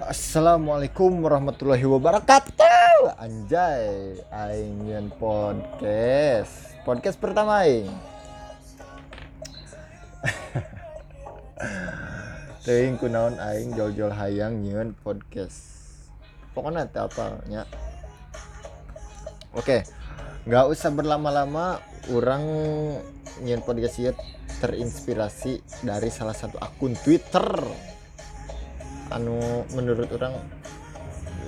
Assalamualaikum warahmatullahi wabarakatuh. Anjay Aing podcast. Podcast pertama Aing. Teing kunaon Aing? Jol-jol hayang nyeun podcast. Pokoknya apa nya Oke nggak usah berlama-lama. Orang nyeun podcast terinspirasi dari salah satu akun Twitter anu menurut orang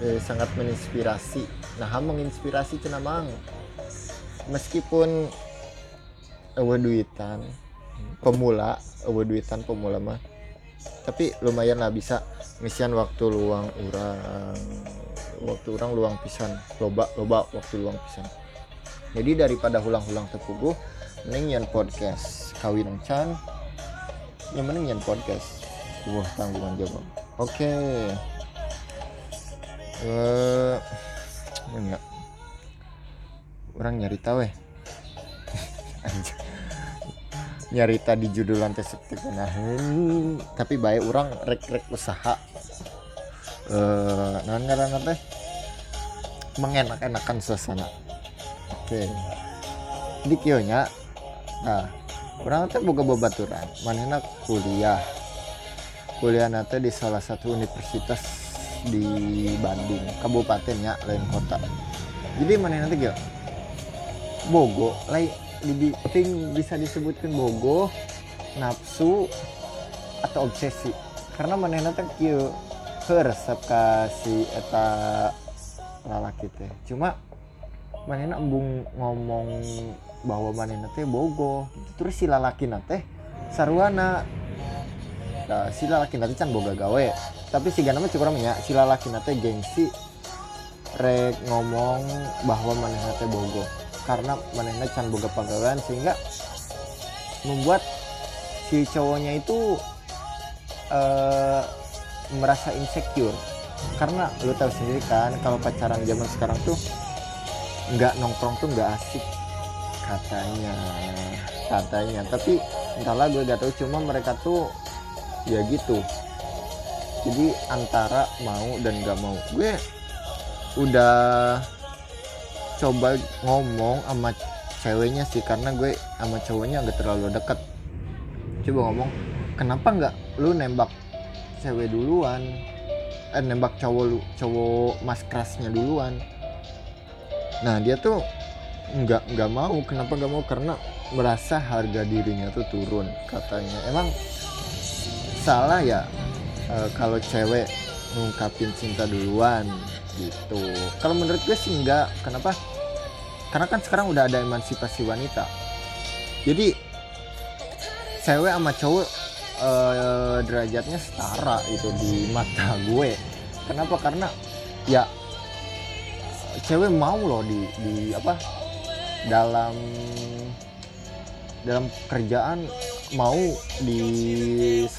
eh, sangat menginspirasi. Nah menginspirasi cina mang. Meskipun ewe duitan pemula ewe duitan pemula mah tapi lumayan lah bisa ngisian waktu luang orang waktu orang luang pisan loba loba waktu luang pisan. Jadi daripada hulang-hulang tepuguh mending podcast kawin can yang mending podcast. Wah tanggungan jawab Oke. Eh enggak. Orang nyarita weh. nyarita di judul lantai nah tapi baik orang rek-rek usaha. Eh uh, ngaran teh mengenak-enakan suasana. Oke. Di kionya nah orang teh boga babaturan. Mana kuliah kuliah nanti di salah satu universitas di Bandung kabupaten ya lain kota. Jadi mana nanti gak bogo. Lain di bisa disebutkan bogo nafsu atau obsesi. Karena mana nanti kyo resep kasih eta lalaki teh. Cuma mana embung ngomong bahwa mana nanti bogo. Terus si lalaki nate sarwana nah, sila laki nanti can boga gawe. Tapi si ganama cukup ramenya sila laki nanti gengsi rek ngomong bahwa manehna teh bogo. Karena manehna can boga pegawaian sehingga membuat si cowoknya itu uh, merasa insecure. Karena lu tahu sendiri kan kalau pacaran zaman sekarang tuh nggak nongkrong tuh nggak asik katanya. Katanya. Tapi entahlah gue gak tahu. Cuma mereka tuh ya gitu. Jadi antara mau dan gak mau. Gue udah coba ngomong sama ceweknya sih karena gue sama cowoknya nggak terlalu dekat coba ngomong kenapa nggak lu nembak cewek duluan? Eh nembak cowok lu cowok mas kerasnya duluan. Nah dia tuh nggak nggak mau. Kenapa nggak mau? Karena merasa harga dirinya tuh turun katanya. Emang salah ya e, kalau cewek ngungkapin cinta duluan gitu. Kalau menurut gue sih enggak. Kenapa? Karena kan sekarang udah ada emansipasi wanita. Jadi cewek sama cowok e, derajatnya setara itu di mata gue. Kenapa? Karena ya cewek mau loh di di apa dalam dalam kerjaan mau di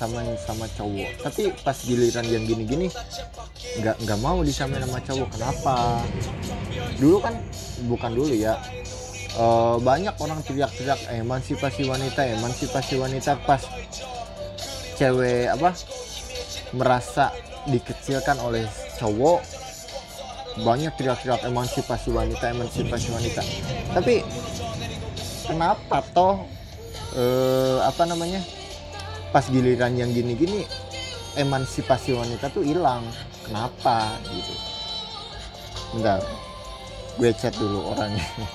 sama sama cowok. Tapi pas giliran yang gini-gini nggak nggak mau disamain sama cowok. Kenapa? Dulu kan bukan dulu ya. E, banyak orang teriak-teriak emansipasi wanita emansipasi wanita. Pas cewek apa merasa dikecilkan oleh cowok banyak teriak-teriak emansipasi wanita emansipasi wanita. Tapi kenapa toh eh, apa namanya pas giliran yang gini-gini emansipasi wanita tuh hilang. Kenapa? Gitu. Enggak gue chat dulu orangnya.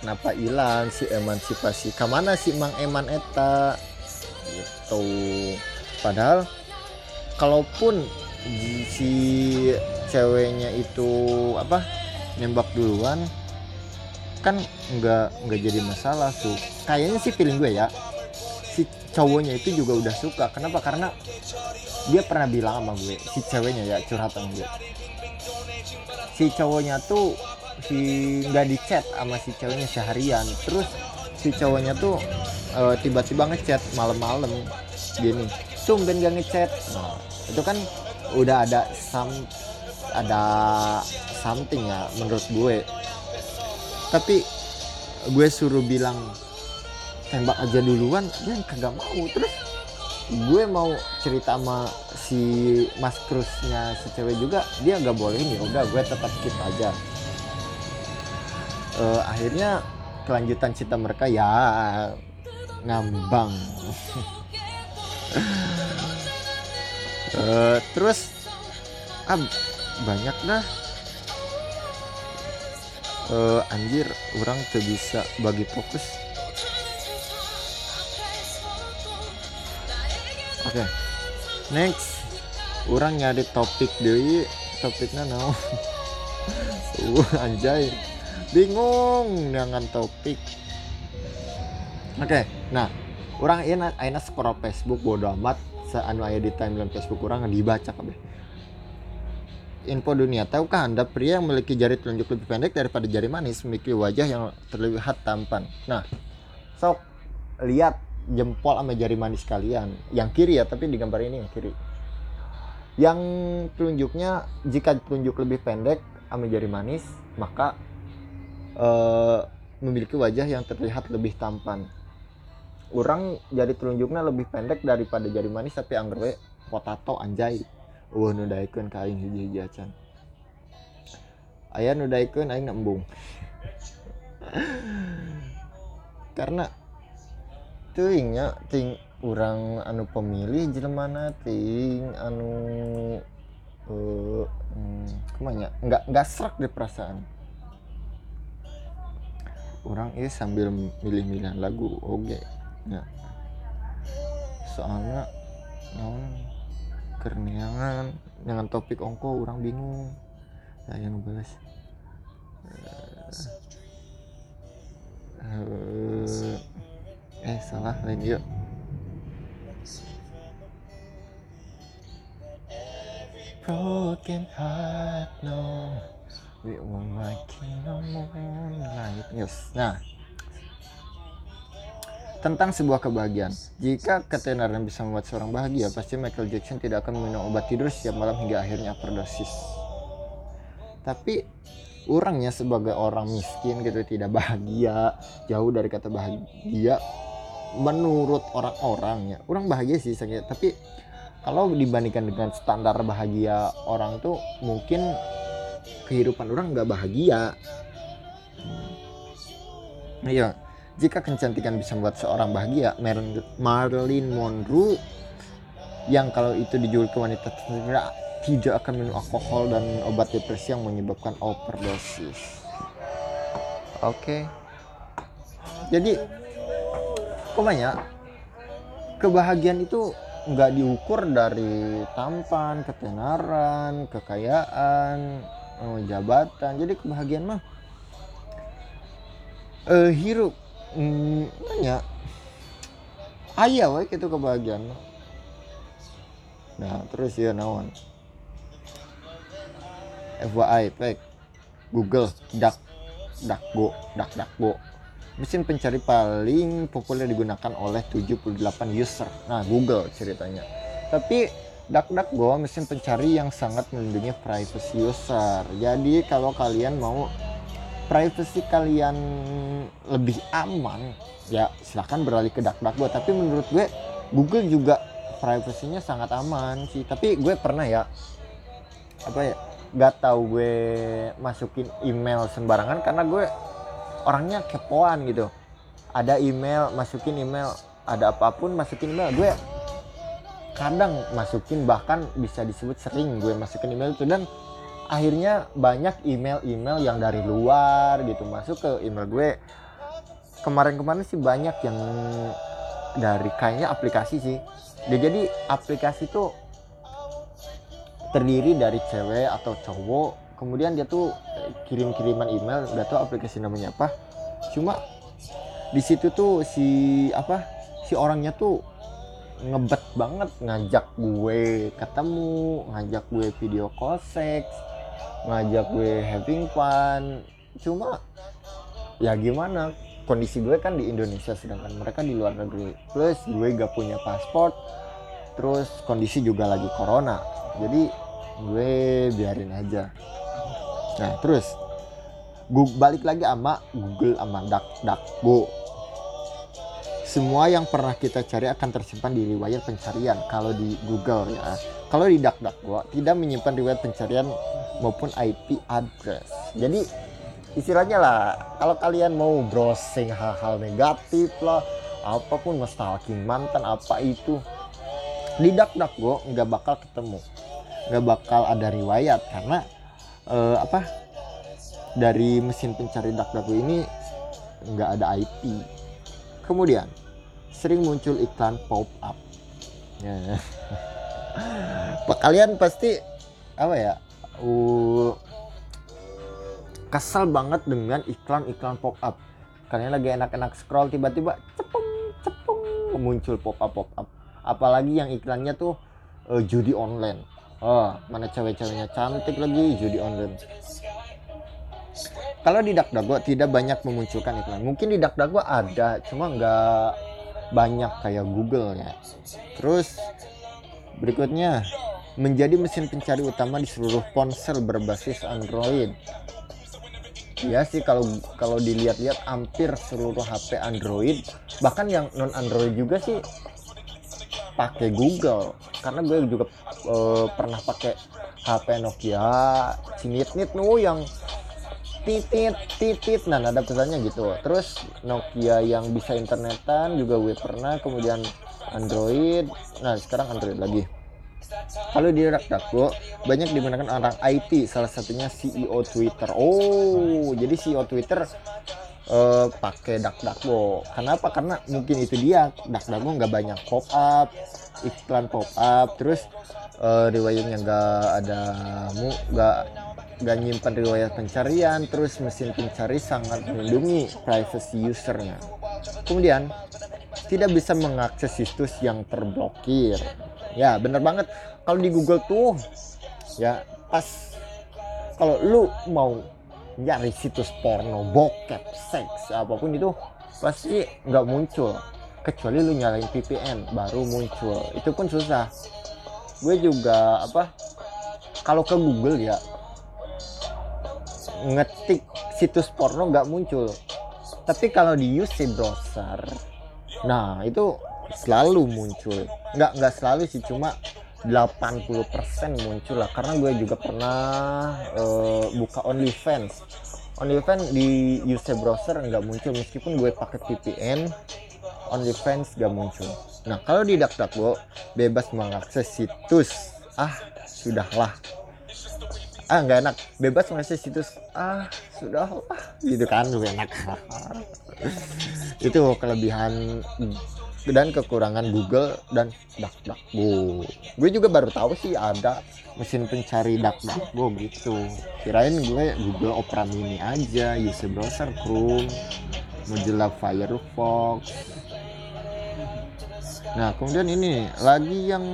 Kenapa hilang si emansipasi? Ke mana sih mang eman eta? Gitu. Padahal kalaupun si ceweknya itu apa nembak duluan kan nggak nggak jadi masalah tuh. Kayaknya sih feeling gue ya si cowoknya itu juga udah suka. Kenapa? Karena dia pernah bilang sama gue si ceweknya ya curhatan gue. Si cowoknya tuh si nggak di chat sama si ceweknya seharian. Terus si cowoknya tuh uh, tiba-tiba ngechat malam-malam gini tumben gak ngechat? Nah itu kan udah ada some ada something ya menurut gue. Tapi gue suruh bilang tembak aja duluan dia kagak mau. Terus gue mau cerita sama si mas krusnya si cewek juga dia nggak boleh ya udah gue tetap skip aja. Uh, akhirnya kelanjutan cinta mereka ya ngambang. Uh, terus ah, banyak dah. Uh, anjir orang tuh bisa bagi fokus oke. Okay. next. Orang nyari topik deh topiknya now uh, anjay. Bingung dengan topik. Oke okay, nah orang ini aina scroll Facebook bodo amat. Seanu aya di timeline Facebook orang dibaca kabeh. Info dunia tahukah anda pria yang memiliki jari telunjuk lebih pendek daripada jari manis memiliki wajah yang terlihat tampan? Nah sok lihat jempol sama jari manis kalian yang kiri ya tapi di gambar ini yang kiri. Yang telunjuknya jika telunjuk lebih pendek sama jari manis maka uh, memiliki wajah yang terlihat lebih tampan. Orang jari telunjuknya lebih pendek daripada jari manis tapi anggar potato anjay. Uh nu daikeun ka aing hiji-hiji acan. Aya nu daikeun aing karena teuingnya ting urang anu pemilih jelemana ting anu uh, hmm, nggak nggak serak di perasaan. Orang ini sambil milih-milih lagu oke okay ya soalnya non kerniangan dengan topik ongko orang bingung. Ya yang balas uh, eh salah lain yuk. Broken heart no. We won't like no moonlight yes. Nah. Tentang sebuah kebahagiaan. Jika ketenaran bisa membuat seorang bahagia, pasti Michael Jackson tidak akan meminum obat tidur setiap malam hingga akhirnya overdosis. Tapi orangnya sebagai orang miskin gitu tidak bahagia, jauh dari kata bahagia menurut orang-orang ya. Orang bahagia sih saya, tapi kalau dibandingkan dengan standar bahagia orang tuh mungkin kehidupan orang nggak bahagia. Iya, jika kecantikan bisa membuat seorang bahagia, Marilyn Monroe yang kalau itu dijual ke wanita tidak tidak akan minum alkohol dan obat depresi yang menyebabkan overdosis. Oke. Okay. Jadi, banyak? Kebahagiaan itu nggak diukur dari tampan, ketenaran, kekayaan, eh, jabatan. Jadi kebahagiaan mah eh, hirup. Hmm, nanya ayah wae gitu kebahagiaan nah terus ya nawan FYI pek Google dak dakgo dak dakgo mesin pencari paling populer digunakan oleh 78 user. Nah Google ceritanya. Tapi DuckDuckGo mesin pencari yang sangat melindungi privacy user. Jadi kalau kalian mau privacy kalian lebih aman ya silahkan beralih ke DuckDuckGo tapi menurut gue Google juga privasinya sangat aman sih. Tapi gue pernah ya apa ya nggak tahu gue masukin email sembarangan karena gue orangnya kepoan gitu. Ada email masukin email. Ada apa pun masukin email. Gue kadang masukin bahkan bisa disebut sering gue masukin email itu. Dan akhirnya banyak email-email yang dari luar gitu. Masuk ke email gue. Kemarin-kemarin sih banyak yang dari kayaknya aplikasi sih. Dia jadi aplikasi tuh terdiri dari cewek atau cowok kemudian dia tuh kirim-kiriman email nggak tahu aplikasi namanya apa. Cuma di situ tuh si apa si orangnya tuh ngebet banget ngajak gue ketemu ngajak gue video call seks ngajak gue having fun. Cuma ya gimana kondisi gue kan di Indonesia sedangkan mereka di luar negeri. Plus gue gak punya paspor terus kondisi juga lagi corona. Jadi gue biarin aja nah terus gue balik lagi sama Google sama DuckDuckGo semua yang pernah kita cari akan tersimpan di riwayat pencarian kalau di Google ya. Kalau di DuckDuckGo tidak menyimpan riwayat pencarian maupun IP address. Jadi istilahnya lah kalau kalian mau browsing hal-hal negatif lah apa pun stalking mantan apa itu di DuckDuckGo nggak bakal ketemu nggak bakal ada riwayat karena uh, apa? Dari mesin pencari DuckDuckGo ini nggak ada IP kemudian sering muncul iklan pop up. Ya. kalian pasti apa ya uh, kesal banget dengan iklan-iklan pop up. Kalian lagi enak-enak scroll tiba-tiba cepung cepung muncul pop up pop up. Apalagi yang iklannya tuh uh, judi online oh mana cewek-ceweknya cantik lagi judi online. Kalau di DuckDuckGo tidak banyak memunculkan iklan. Mungkin di DuckDuckGo ada cuma nggak banyak kayak Google ya terus berikutnya menjadi mesin pencari utama di seluruh ponsel berbasis Android. Ya sih kalau kalau dilihat-lihat hampir seluruh HP Android bahkan yang non Android juga sih pakai Google. Karena gue juga uh, pernah pakai HP Nokia cinit nit nu yang titit titit nah ada pesannya gitu. Terus Nokia yang bisa internetan juga gue pernah kemudian Android. Nah sekarang Android lagi. Kalau di DuckDuckGo banyak digunakan orang IT salah satunya CEO Twitter. Oh jadi CEO Twitter uh, pakai DuckDuckGo. Kenapa? Karena mungkin itu dia DuckDuckGo nggak banyak pop up, iklan pop up, terus uh, riwayatnya nggak ada mu nggak nggak nyimpan riwayat pencarian, terus mesin pencari sangat melindungi privacy usernya. Kemudian tidak bisa mengakses situs yang terblokir. Ya bener banget. Kalau di Google tuh ya pas kalau lu mau nyari situs porno bokep seks apa pun itu pasti nggak muncul. Kecuali lu nyalain VPN baru muncul. Itu pun susah. Gue juga apa kalau ke Google ya ngetik situs porno nggak muncul. Tapi kalau di UC browser. Nah itu selalu muncul. Nggak nggak selalu sih cuma 80% muncul lah. Karena gue juga pernah uh, buka OnlyFans. OnlyFans di UC browser nggak muncul. Meskipun gue pakai VPN OnlyFans gak muncul. Nah kalau di DuckDuckGo bebas mengakses situs. Ah sudahlah. Ah nggak enak. Bebas mengakses situs. Ah sudahlah. Gitu kan gue enak. Itu kelebihan dan kekurangan Google dan DuckDuckGo. Gue juga baru tahu sih ada mesin pencari DuckDuckGo gitu. Kirain gue Google Opera Mini aja, user browser Chrome, Mozilla Firefox. Nah, kemudian ini lagi yang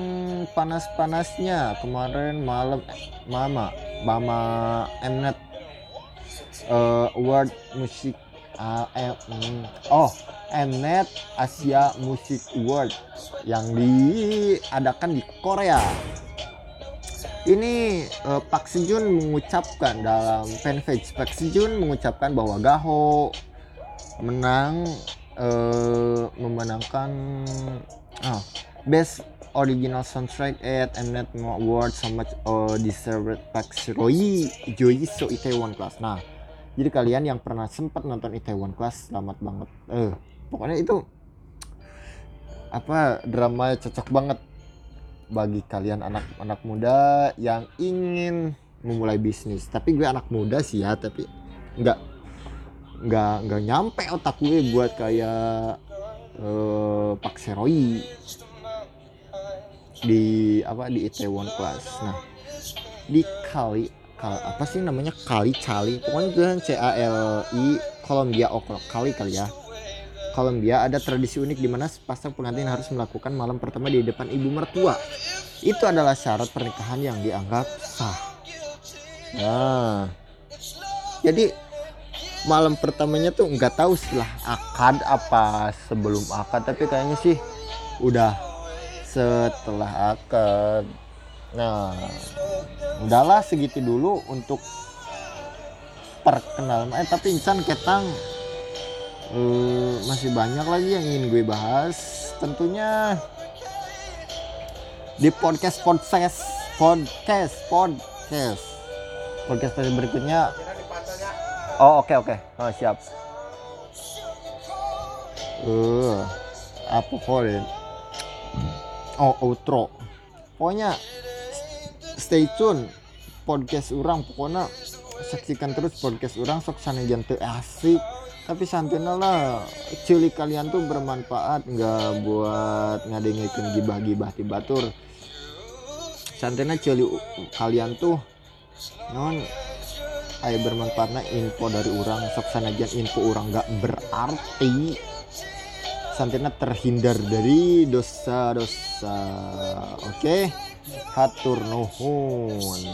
panas-panasnya kemarin malam Mama Mama Mnet uh, Award musik uh, oh Mnet Asia Music Award yang diadakan di Korea. Ini uh, Park Sejun mengucapkan dalam fanpage Park Sejun mengucapkan bahwa Gaho menang uh, memenangkan oh, Best Original Soundtrack at Mnet Award so much uh, deserved Park Roy Joy So Itaewon Class. Nah, jadi kalian yang pernah sempat nonton Itaewon Class selamat banget. Eh, pokoknya itu apa drama cocok banget bagi kalian anak-anak muda yang ingin memulai bisnis tapi gue anak muda sih ya tapi nggak nggak nggak nyampe otak gue buat kayak uh, Pak Seroi di apa di Itaewon Class nah di kali kal, apa sih namanya kali cali pokoknya itu C A L I Columbia oh kali kali ya Kolombia ada tradisi unik di mana sepasang pengantin harus melakukan malam pertama di depan ibu mertua. Itu adalah syarat pernikahan yang dianggap sah. Nah, jadi malam pertamanya tuh nggak tahu setelah akad apa sebelum akad, tapi kayaknya sih udah setelah akad. Nah, udahlah segitu dulu untuk perkenalan. Eh tapi insan ketang uh, masih banyak lagi yang ingin gue bahas. Tentunya di podcast podcast podcast podcast. Podcast berikutnya. Oh oke okay, oke. Okay. oh siap. Uh, apa kalian oh outro. Pokoknya stay tune podcast orang pokoknya saksikan terus podcast orang sok sana jantung asik. Tapi santina lah cili kalian tuh bermanfaat nggak buat ngadengin gibah-gibah di batur santina cili kalian tuh non ayo bermanfaatnya info dari orang sok sanajan info orang nggak berarti santina terhindar dari dosa-dosa oke okay? hatur nuhun